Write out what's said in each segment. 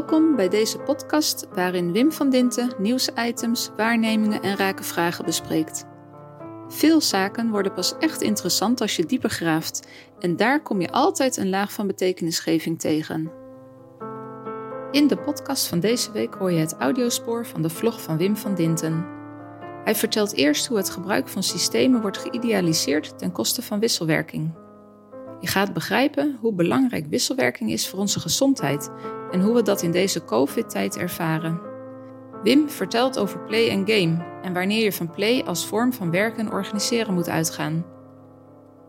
Welkom bij deze podcast waarin Wim van Dinten nieuwsitems, waarnemingen en rake vragen bespreekt. Veel zaken worden pas echt interessant als je dieper graaft en daar kom je altijd een laag van betekenisgeving tegen. In de podcast van deze week hoor je het audiospoor van de vlog van Wim van Dinten. Hij vertelt eerst hoe het gebruik van systemen wordt geïdealiseerd ten koste van wisselwerking. Je gaat begrijpen hoe belangrijk wisselwerking is voor onze gezondheid en hoe we dat in deze COVID-tijd ervaren. Wim vertelt over play en game en wanneer je van play als vorm van werken en organiseren moet uitgaan.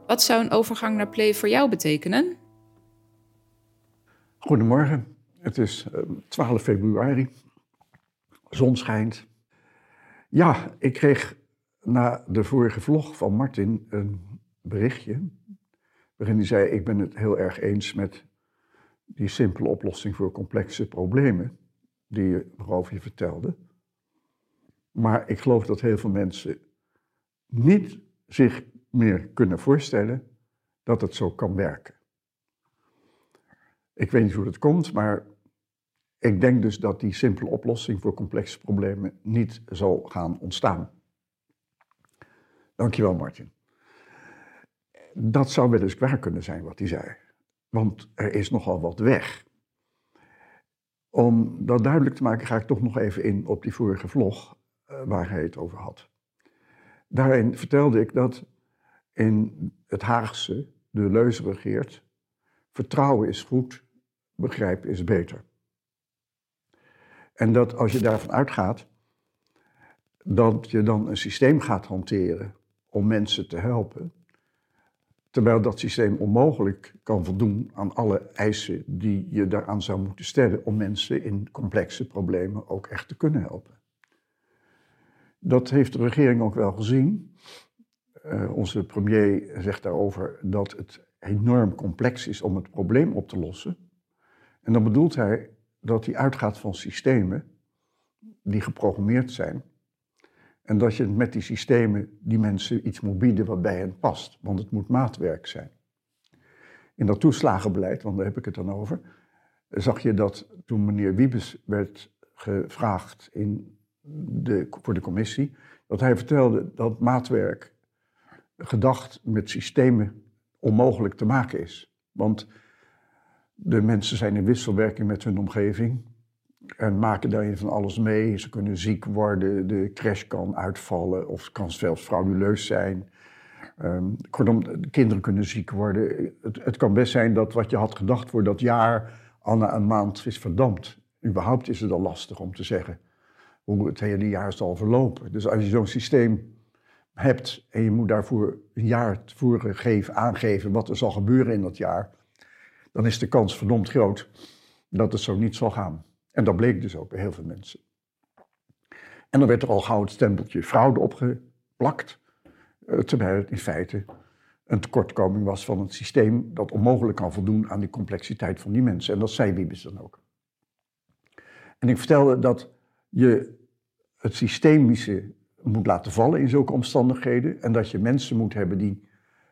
Wat zou een overgang naar play voor jou betekenen? Goedemorgen, het is 12 eh, februari. Zon schijnt. Ja, ik kreeg na de vorige vlog van Martin een berichtje waarin hij zei: Ik ben het heel erg eens met die simpele oplossing voor complexe problemen, die je, waarover je vertelde. Maar ik geloof dat heel veel mensen niet zich meer kunnen voorstellen dat het zo kan werken. Ik weet niet hoe dat komt, maar ik denk dus dat die simpele oplossing voor complexe problemen niet zal gaan ontstaan. Dankjewel, Martin dat zou wel eens waar kunnen zijn wat hij zei. Want er is nogal wat weg. Om dat duidelijk te maken ga ik toch nog even in op die vorige vlog uh, waar hij het over had. Daarin vertelde ik dat in het Haagse de leuze regeert, vertrouwen is goed, begrijpen is beter. En dat als je daarvan uitgaat, dat je dan een systeem gaat hanteren om mensen te helpen, Terwijl dat systeem onmogelijk kan voldoen aan alle eisen die je daaraan zou moeten stellen om mensen in complexe problemen ook echt te kunnen helpen. Dat heeft de regering ook wel gezien. Uh, onze premier zegt daarover dat het enorm complex is om het probleem op te lossen. En dan bedoelt hij dat hij uitgaat van systemen die geprogrammeerd zijn en dat je met die systemen die mensen iets moet bieden wat bij hen past. Want het moet maatwerk zijn. In dat toeslagenbeleid, want daar heb ik het dan over, zag je dat toen meneer Wiebes werd gevraagd in de, voor de commissie, dat hij vertelde dat maatwerk gedacht met systemen onmogelijk te maken is. Want de mensen zijn in wisselwerking met hun omgeving en maken daarin van alles mee. Ze kunnen ziek worden, de crash kan uitvallen of kan zelfs frauduleus zijn. Um, kortom, de kinderen kunnen ziek worden. Het, het, kan best zijn dat wat je had gedacht voor dat jaar al na een maand is verdampt. Überhaupt is het al lastig om te zeggen hoe het hele jaar zal verlopen. Dus als je zo'n systeem hebt en je moet daarvoor een jaar tevoren geven, aangeven wat er zal gebeuren in dat jaar, dan is de kans verdomd groot dat het zo niet zal gaan. En dat bleek dus ook bij heel veel mensen. En dan werd er al gauw het stempeltje fraude opgeplakt, eh, terwijl het in feite een tekortkoming was van het systeem dat onmogelijk kan voldoen aan die complexiteit van die mensen. En dat zei Wiebes dan ook. En ik vertelde dat je het systemische moet laten vallen in zulke omstandigheden en dat je mensen moet hebben die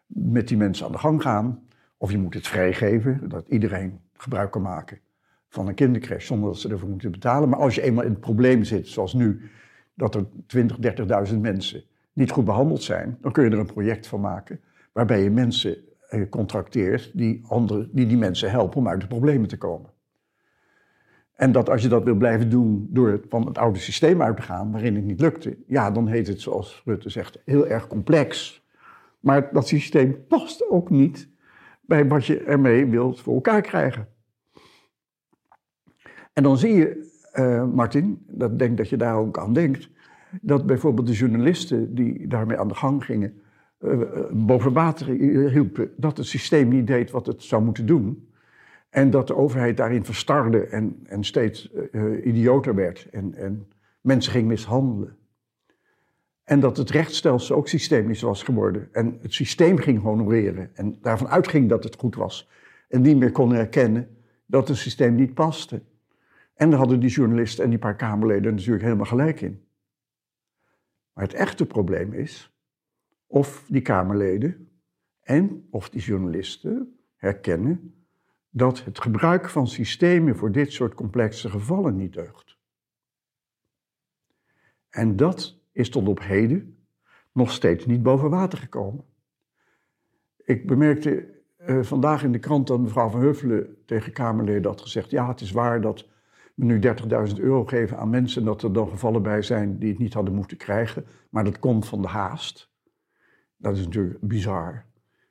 met die mensen aan de gang gaan. Of je moet het vrijgeven, dat iedereen gebruik kan maken van een kindercrash zonder dat ze ervoor moeten betalen. Maar als je eenmaal in het probleem zit, zoals nu, dat er 20, 30.000 mensen niet goed behandeld zijn, dan kun je er een project van maken waarbij je mensen eh, contracteert die, andere, die die mensen helpen om uit de problemen te komen. En dat als je dat wil blijven doen door van het oude systeem uit te gaan, waarin het niet lukte, ja, dan heet het, zoals Rutte zegt, heel erg complex. Maar dat systeem past ook niet bij wat je ermee wilt voor elkaar krijgen. En dan zie je, uh, Martin, dat denk dat je daar ook aan denkt, dat bijvoorbeeld de journalisten die daarmee aan de gang gingen, uh, boven water hielpen, dat het systeem niet deed wat het zou moeten doen. En dat de overheid daarin verstarde en, en steeds uh, idioter werd en, en mensen ging mishandelen. En dat het rechtsstelsel ook systemisch was geworden. En het systeem ging honoreren. En daarvan uitging dat het goed was. En niet meer kon herkennen dat het systeem niet paste. En daar hadden die journalisten en die paar Kamerleden natuurlijk helemaal gelijk in. Maar het echte probleem is of die Kamerleden en of die journalisten herkennen dat het gebruik van systemen voor dit soort complexe gevallen niet deugt. En dat is tot op heden nog steeds niet boven water gekomen. Ik bemerkte uh, vandaag in de krant dat mevrouw Van Huffelen tegen Kamerleden had gezegd: ja, het is waar dat nu 30.000 euro geven aan mensen en dat er dan gevallen bij zijn die het niet hadden moeten krijgen, maar dat komt van de haast. Dat is natuurlijk bizar.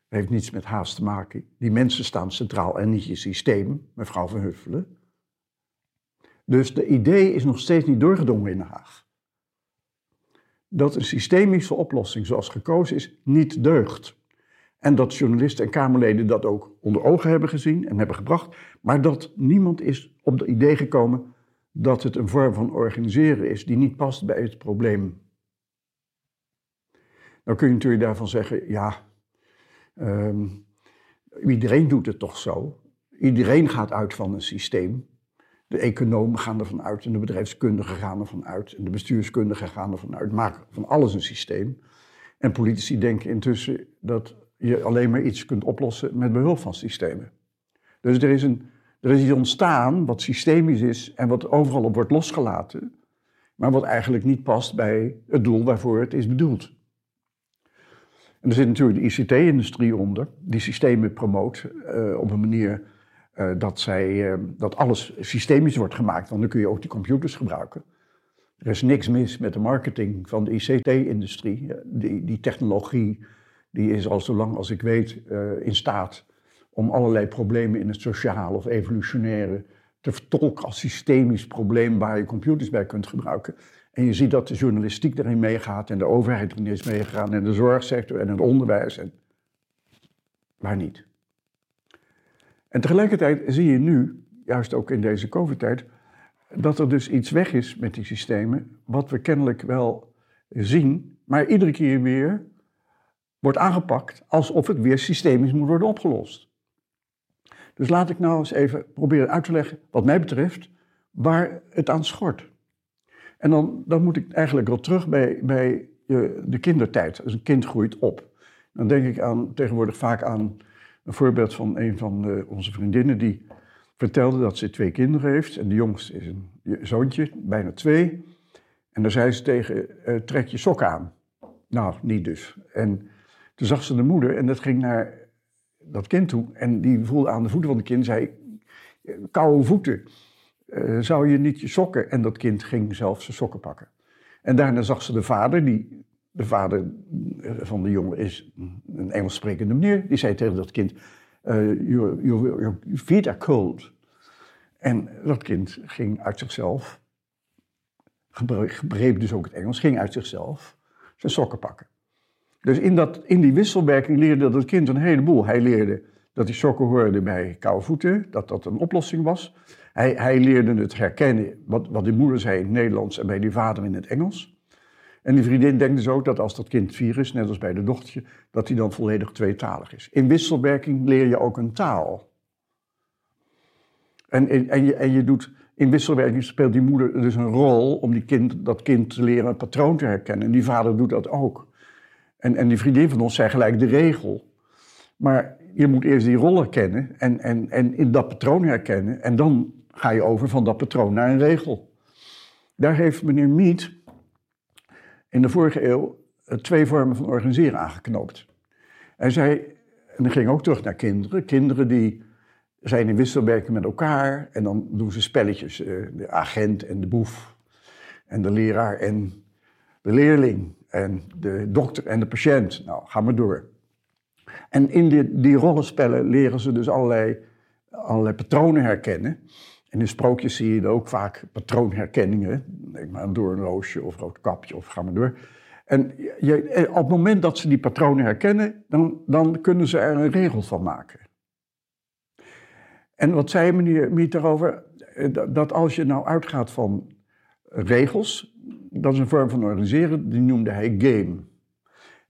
Dat heeft niets met haast te maken. Die mensen staan centraal en niet je systeem, mevrouw Van Huffelen. Dus de idee is nog steeds niet doorgedrongen in Den Haag. Dat een systemische oplossing zoals gekozen is, niet deugt. En dat journalisten en Kamerleden dat ook onder ogen hebben gezien en hebben gebracht. Maar dat niemand is op het idee gekomen dat het een vorm van organiseren is die niet past bij het probleem. Dan kun je natuurlijk daarvan zeggen, ja, ehm, iedereen doet het toch zo. Iedereen gaat uit van een systeem. De economen gaan ervan uit en de bedrijfskundigen gaan ervan uit en de bestuurskundigen gaan ervan uit. Maken van alles een systeem. En politici denken intussen dat je alleen maar iets kunt oplossen met behulp van systemen. Dus er is, een, er is iets ontstaan wat systemisch is en wat overal op wordt losgelaten, maar wat eigenlijk niet past bij het doel waarvoor het is bedoeld. En er zit natuurlijk de ICT-industrie onder, die systemen promoot uh, op een manier uh, dat, zij, uh, dat alles systemisch wordt gemaakt, want dan kun je ook die computers gebruiken. Er is niks mis met de marketing van de ICT-industrie. Die, die technologie die is al zo lang als ik weet uh, in staat om allerlei problemen in het sociale of evolutionaire te vertolken als systemisch probleem waar je computers bij kunt gebruiken. En je ziet dat de journalistiek daarin meegaat en de overheid erin is meegegaan en de zorgsector en het onderwijs en waar niet. En tegelijkertijd zie je nu, juist ook in deze COVID-tijd, dat er dus iets weg is met die systemen, wat we kennelijk wel zien, maar iedere keer weer wordt aangepakt alsof het weer systemisch moet worden opgelost. Dus laat ik nou eens even proberen uit te leggen, wat mij betreft, waar het aan schort. En dan, dan moet ik eigenlijk wel terug bij, bij de kindertijd. Dus een kind groeit op. Dan denk ik aan, tegenwoordig vaak aan een voorbeeld van een van de, onze vriendinnen die vertelde dat ze twee kinderen heeft. En de jongste is een zoontje, bijna twee. En dan zei ze tegen, uh, trek je sok aan. Nou, niet dus. En toen zag ze de moeder en dat ging naar dat kind toe. En die voelde aan de voeten van het kind, zei, koude voeten, uh, zou je niet je sokken? En dat kind ging zelf zijn sokken pakken. En daarna zag ze de vader, die, de vader eh, van de jongen is een Engels sprekende meneer, die zei tegen dat kind, uh, your, your, your feet are cold. En dat kind ging uit zichzelf, begreep dus ook het Engels, ging uit zichzelf zijn sokken pakken. Dus in, dat, in die wisselwerking leerde dat kind een heleboel. Hij leerde dat die sokken hoorden bij koude voeten, dat dat een oplossing was. Hij, hij leerde het herkennen, wat, wat die moeder zei in het Nederlands en bij die vader in het Engels. En die vriendin denkt dus ook dat als dat kind vier is, net als bij de dochtertje, dat hij dan volledig tweetalig is. In wisselwerking leer je ook een taal. En, en, en, je, doet, in wisselwerking speelt die moeder dus een rol om die kind, dat kind te leren een patroon te herkennen. En die vader doet dat ook. En, en die vriendin van ons zei gelijk de regel. Maar je moet eerst die rollen kennen en, en, en in dat patroon herkennen. En dan ga je over van dat patroon naar een regel. Daar heeft meneer Mead in de vorige eeuw eh, twee vormen van organiseren aangeknoopt. Hij zei, en dan ging ook terug naar kinderen. Kinderen die zijn in wisselwerking met elkaar en dan doen ze spelletjes. Eh, de agent en de boef en de leraar en de leerling en de dokter en de patiënt. Nou, ga maar door. En in die, die rollenspellen leren ze dus allerlei, allerlei patronen herkennen. En in sprookjes zie je ook vaak patroonherkenningen. Denk maar aan doornroosje of rood kapje of ga maar door. En je, op het moment dat ze die patronen herkennen, dan, dan kunnen ze er een regel van maken. En wat zei meneer Miet daarover? Dat als je nou uitgaat van regels, dat is een vorm van organiseren, die noemde hij game.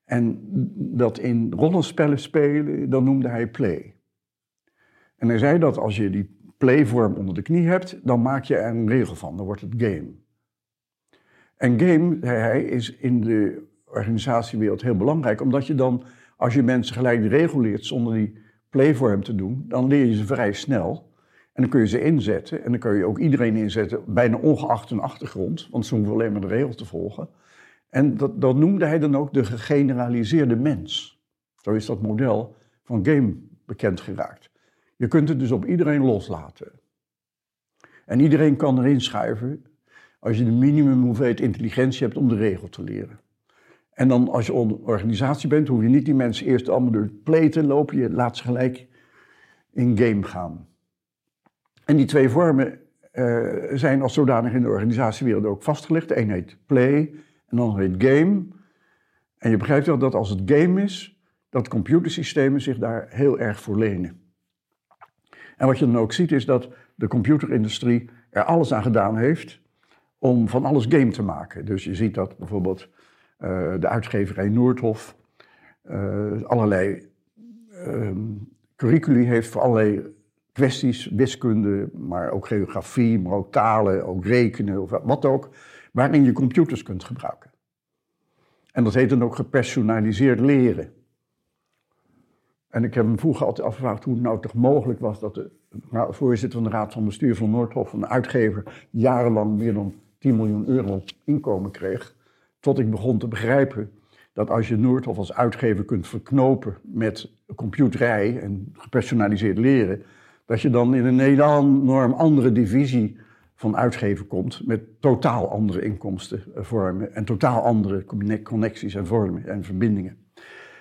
En dat in rollenspellen spelen, dat noemde hij play. En hij zei dat als je die playvorm onder de knie hebt, dan maak je er een regel van, dan wordt het game. En game, zei hij, is in de organisatiewereld heel belangrijk, omdat je dan, als je mensen gelijk de regel leert zonder die playvorm te doen, dan leer je ze vrij snel. En dan kun je ze inzetten. En dan kun je ook iedereen inzetten, bijna ongeacht hun achtergrond. Want ze hoeven alleen maar de regels te volgen. En dat, dat noemde hij dan ook de gegeneraliseerde mens. Zo is dat model van game bekend geraakt. Je kunt het dus op iedereen loslaten. En iedereen kan erin schuiven als je de minimum hoeveelheid intelligentie hebt om de regel te leren. En dan als je een organisatie bent, hoef je niet die mensen eerst allemaal door het play te lopen. Je laat ze gelijk in game gaan. En die twee vormen uh, zijn als zodanig in de organisatiewereld ook vastgelegd. Een heet play en de ander heet game. En je begrijpt wel dat als het game is, dat computersystemen zich daar heel erg voor lenen. En wat je dan ook ziet is dat de computerindustrie er alles aan gedaan heeft om van alles game te maken. Dus je ziet dat bijvoorbeeld uh, de uitgeverij Noordhof uh, allerlei uh, curriculi heeft voor allerlei kwesties, wiskunde, maar ook geografie, maar ook talen, ook rekenen of wat ook, waarin je computers kunt gebruiken. En dat heet dan ook gepersonaliseerd leren. En ik heb me vroeger altijd afgevraagd hoe het nou toch mogelijk was dat de voorzitter van de Raad van Bestuur van Noordhof, een uitgever, jarenlang meer dan 10 miljoen euro inkomen kreeg. Tot ik begon te begrijpen dat als je Noordhof als uitgever kunt verknopen met computerij en gepersonaliseerd leren, dat je dan in een enorm andere divisie van uitgeven komt met totaal andere inkomstenvormen en totaal andere connecties en vormen en verbindingen.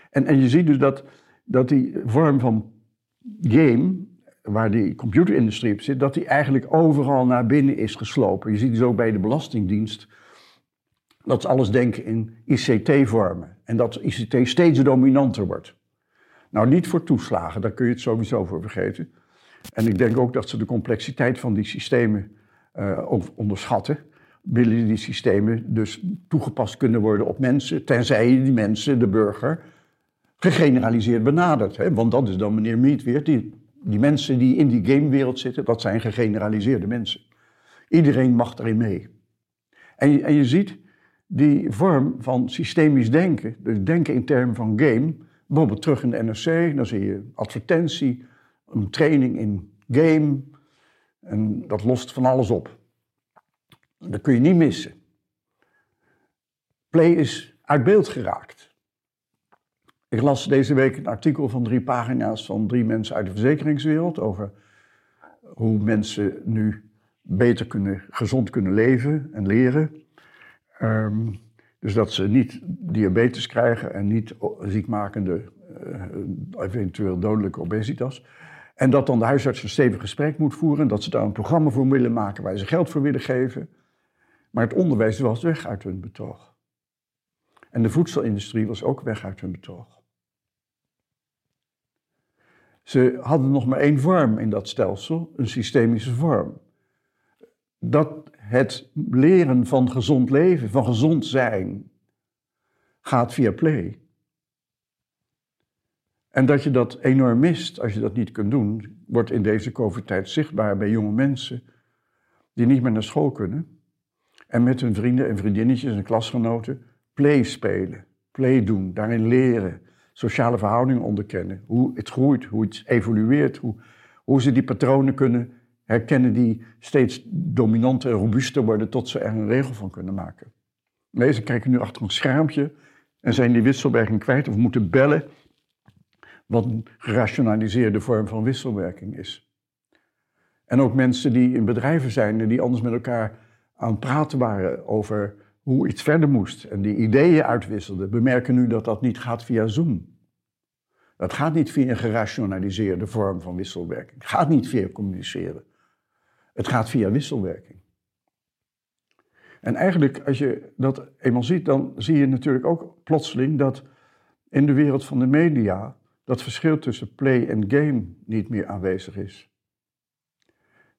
En, en je ziet dus dat, dat die vorm van game, waar die computerindustrie op zit, dat die eigenlijk overal naar binnen is geslopen. Je ziet dus ook bij de Belastingdienst dat ze alles denken in ICT-vormen en dat ICT steeds dominanter wordt. Nou, niet voor toeslagen, daar kun je het sowieso voor vergeten. En ik denk ook dat ze de complexiteit van die systemen uh, onderschatten. Willen die systemen dus toegepast kunnen worden op mensen, tenzij je die mensen, de burger, gegeneraliseerd benadert. Hè? Want dat is dan meneer Mead weer, die, die mensen die in die gamewereld zitten, dat zijn gegeneraliseerde mensen. Iedereen mag erin mee. En en je ziet die vorm van systemisch denken, dus denken in termen van game, bijvoorbeeld terug in de NRC, dan zie je advertentie, een training in game. En dat lost van alles op. Dat kun je niet missen. Play is uit beeld geraakt. Ik las deze week een artikel van drie pagina's van drie mensen uit de verzekeringswereld over hoe mensen nu beter kunnen, gezond kunnen leven en leren. Um, dus dat ze niet diabetes krijgen en niet ziekmakende, uh, eventueel dodelijke obesitas. En dat dan de huisarts een stevig gesprek moet voeren. Dat ze daar een programma voor willen maken waar ze geld voor willen geven. Maar het onderwijs was weg uit hun betoog. En de voedselindustrie was ook weg uit hun betoog. Ze hadden nog maar één vorm in dat stelsel, een systemische vorm. Dat het leren van gezond leven, van gezond zijn, gaat via play. En dat je dat enorm mist als je dat niet kunt doen, wordt in deze COVID-tijd zichtbaar bij jonge mensen die niet meer naar school kunnen en met hun vrienden en vriendinnetjes en klasgenoten play spelen, play doen, daarin leren, sociale verhoudingen onderkennen, hoe het groeit, hoe het evolueert, hoe, hoe ze die patronen kunnen herkennen die steeds dominanter en robuuster worden tot ze er een regel van kunnen maken. Deze kijken nu achter een schermpje en zijn die wisselwerking kwijt of moeten bellen wat een gerationaliseerde vorm van wisselwerking is. En ook mensen die in bedrijven zijn en die anders met elkaar aan het praten waren over hoe iets verder moest en die ideeën uitwisselden, bemerken nu dat dat niet gaat via Zoom. Dat gaat niet via een gerationaliseerde vorm van wisselwerking. Het gaat niet via communiceren. Het gaat via wisselwerking. En eigenlijk, als je dat eenmaal ziet, dan zie je natuurlijk ook plotseling dat in de wereld van de media dat verschil tussen play en game niet meer aanwezig is.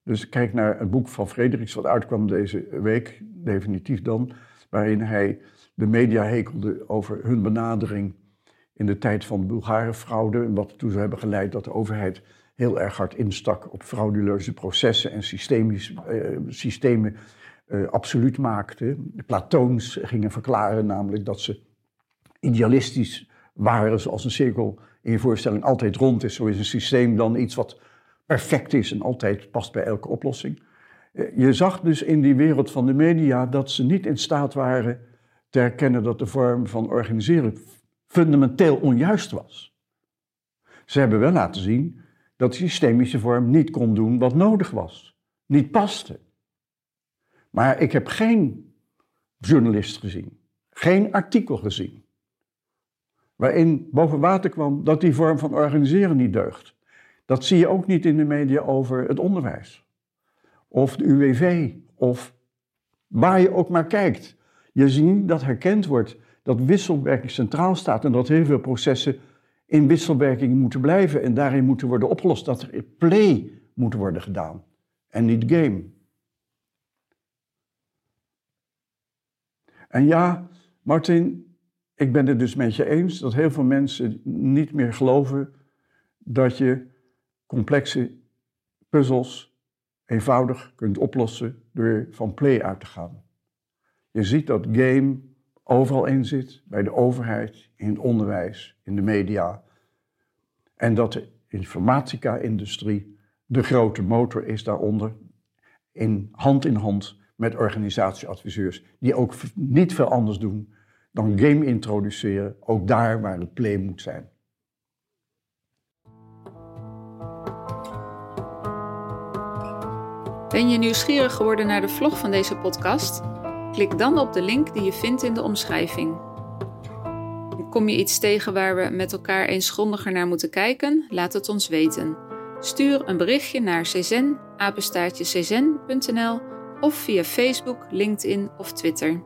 Dus kijk naar het boek van Frederiks, wat uitkwam deze week, definitief dan, waarin hij de media hekelde over hun benadering in de tijd van de Bulgarenfraude. En wat ertoe zou hebben geleid dat de overheid heel erg hard instak op frauduleuze processen en systemisch, eh, systemen eh, absoluut maakte. De Platoons gingen verklaren namelijk dat ze idealistisch waren zoals een cirkel in je voorstelling altijd rond is. Zo is een systeem dan iets wat perfect is en altijd past bij elke oplossing. Eh, je zag dus in die wereld van de media dat ze niet in staat waren te herkennen dat de vorm van organiseren fundamenteel onjuist was. Ze hebben wel laten zien dat de systemische vorm niet kon doen wat nodig was, niet paste. Maar ik heb geen journalist gezien, geen artikel gezien, waarin boven water kwam dat die vorm van organiseren niet deugt. Dat zie je ook niet in de media over het onderwijs, of de UWV, of waar je ook maar kijkt. Je ziet dat herkend wordt dat wisselwerking centraal staat en dat heel veel processen in wisselwerking moeten blijven en daarin moeten worden opgelost. Dat er play moet worden gedaan en niet game. En ja, Martin, ik ben het dus met je eens dat heel veel mensen niet meer geloven dat je complexe puzzels eenvoudig kunt oplossen door van play uit te gaan. Je ziet dat game overal in zit, bij de overheid, in het onderwijs, in de media. En dat de informatica-industrie de grote motor is daaronder, in hand in hand met organisatieadviseurs, die ook niet veel anders doen dan game introduceren, ook daar waar het play moet zijn. Ben je nieuwsgierig geworden naar de vlog van deze podcast? Klik dan op de link die je vindt in de omschrijving. Kom je iets tegen waar we met elkaar eens grondiger naar moeten kijken? Laat het ons weten. Stuur een berichtje naar czen, of via Facebook, LinkedIn of Twitter.